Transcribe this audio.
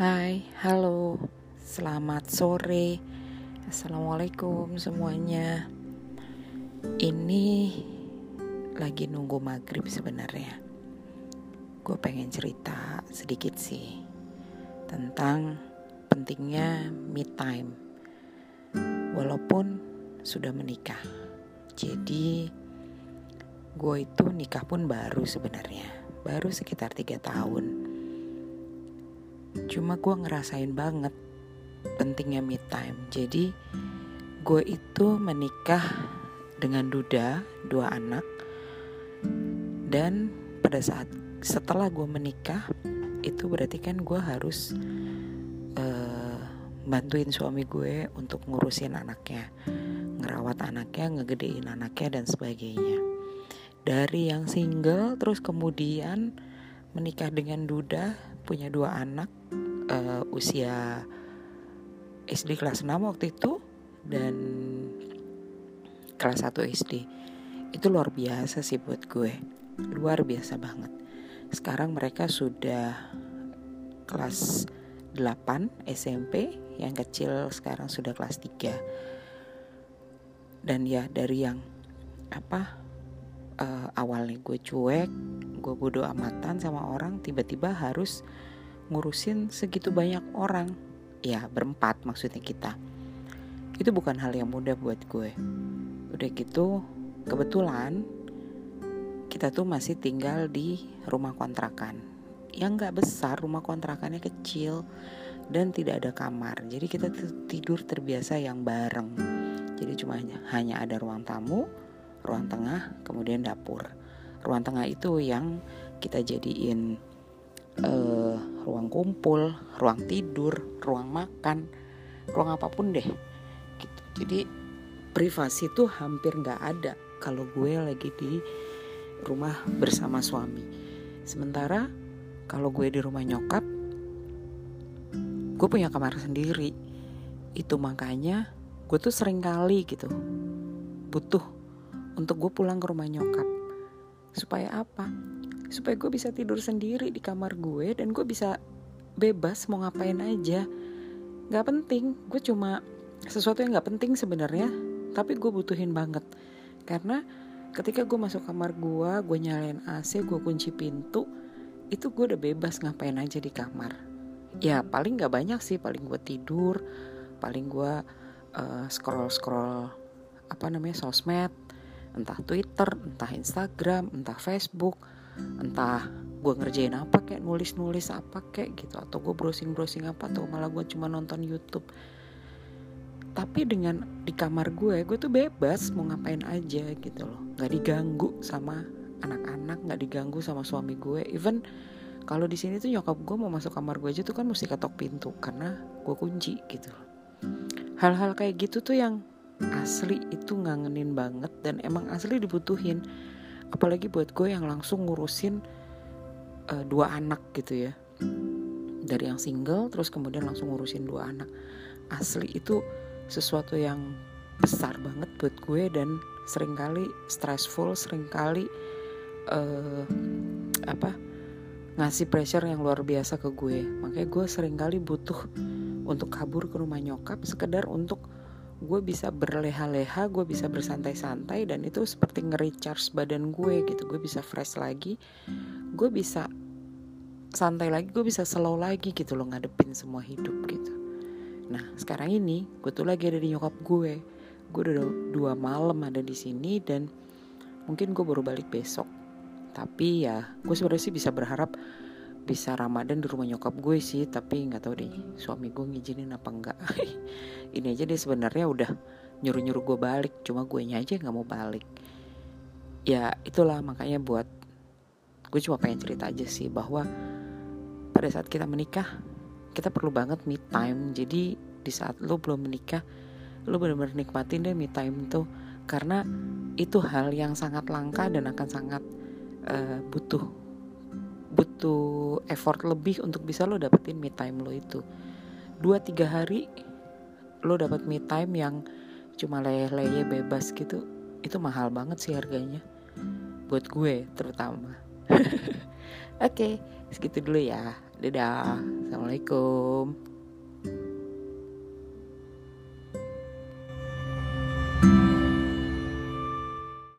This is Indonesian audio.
Hai, halo, selamat sore, assalamualaikum semuanya. Ini lagi nunggu maghrib sebenarnya. Gue pengen cerita sedikit sih tentang pentingnya me time, walaupun sudah menikah. Jadi gue itu nikah pun baru sebenarnya, baru sekitar tiga tahun Cuma gue ngerasain banget pentingnya me time. Jadi gue itu menikah dengan duda, dua anak. Dan pada saat setelah gue menikah, itu berarti kan gue harus uh, bantuin suami gue untuk ngurusin anaknya, ngerawat anaknya, ngegedein anaknya dan sebagainya. Dari yang single terus kemudian menikah dengan duda, punya dua anak, uh, usia SD kelas 6 waktu itu dan kelas 1 SD. Itu luar biasa sih buat gue. Luar biasa banget. Sekarang mereka sudah kelas 8 SMP, yang kecil sekarang sudah kelas 3. Dan ya dari yang apa uh, awalnya gue cuek, gue bodoh amatan sama orang, tiba-tiba harus ngurusin segitu banyak orang. Ya berempat maksudnya kita. Itu bukan hal yang mudah buat gue. Udah gitu kebetulan kita tuh masih tinggal di rumah kontrakan. Yang nggak besar rumah kontrakannya kecil dan tidak ada kamar. Jadi kita tidur terbiasa yang bareng. Jadi cuma hanya ada ruang tamu ruang tengah kemudian dapur ruang tengah itu yang kita jadiin uh, ruang kumpul, ruang tidur, ruang makan, ruang apa pun deh. Gitu. Jadi privasi tuh hampir nggak ada kalau gue lagi di rumah bersama suami. Sementara kalau gue di rumah nyokap, gue punya kamar sendiri. Itu makanya gue tuh sering kali gitu butuh untuk gue pulang ke rumah nyokap. Supaya apa? supaya gue bisa tidur sendiri di kamar gue dan gue bisa bebas mau ngapain aja. Gak penting. Gue cuma sesuatu yang gak penting sebenarnya tapi gue butuhin banget. Karena ketika gue masuk kamar gue gue nyalain AC gue kunci pintu itu gue udah bebas ngapain aja di kamar. Ya paling gak banyak sih. Paling gue tidur paling gue uh, scroll scroll apa namanya sosmed entah Twitter entah Instagram entah Facebook entah gue ngerjain apa kayak nulis-nulis apa kayak gitu atau gue browsing-browsing apa atau malah gue cuma nonton YouTube. Tapi dengan di kamar gue gue tuh bebas mau ngapain aja gitu loh. Nggak diganggu sama anak-anak nggak diganggu sama suami gue. Even kalau di sini tuh nyokap gue mau masuk kamar gue aja tuh kan mesti ketok pintu karena gue kunci gitu hal-hal kayak gitu tuh yang asli itu ngangenin banget dan emang asli dibutuhin. Apalagi buat gue yang langsung ngurusin uh, dua anak gitu ya. Dari yang single terus kemudian langsung ngurusin dua anak. Asli itu sesuatu yang besar banget buat gue dan sering kali stressful sering kali uh, apa ngasih pressure yang luar biasa ke gue. Makanya gue sering kali butuh untuk kabur ke rumah nyokap sekedar untuk gue bisa berleha-leha gue bisa bersantai-santai dan itu seperti nge-recharge badan gue gitu. Gue bisa fresh lagi gue bisa santai lagi gue bisa slow lagi gitu loh ngadepin semua hidup gitu. Nah sekarang ini gue tuh lagi ada di nyokap gue. Gue udah dua malam ada di sini dan mungkin gue baru balik besok. Tapi ya gue sebenarnya sih bisa berharap bisa Ramadan di rumah nyokap gue sih tapi nggak tahu deh suami gue ngizinin apa enggak ini aja dia sebenarnya udah nyuruh nyuruh gue balik cuma gue aja nggak mau balik. Ya itulah makanya buat gue cuma pengen cerita aja sih bahwa pada saat kita menikah kita perlu banget me time. Jadi di saat lo belum menikah lo benar-benar nikmatin deh me time tuh. Karena itu hal yang sangat langka dan akan sangat uh, butuh butuh effort lebih untuk bisa lo dapetin me time lo itu. Dua tiga hari lo dapet me time yang cuma leye-leye bebas gitu itu mahal banget sih harganya. Buat gue terutama. Oke okay, segitu dulu ya. Dadah. Assalamualaikum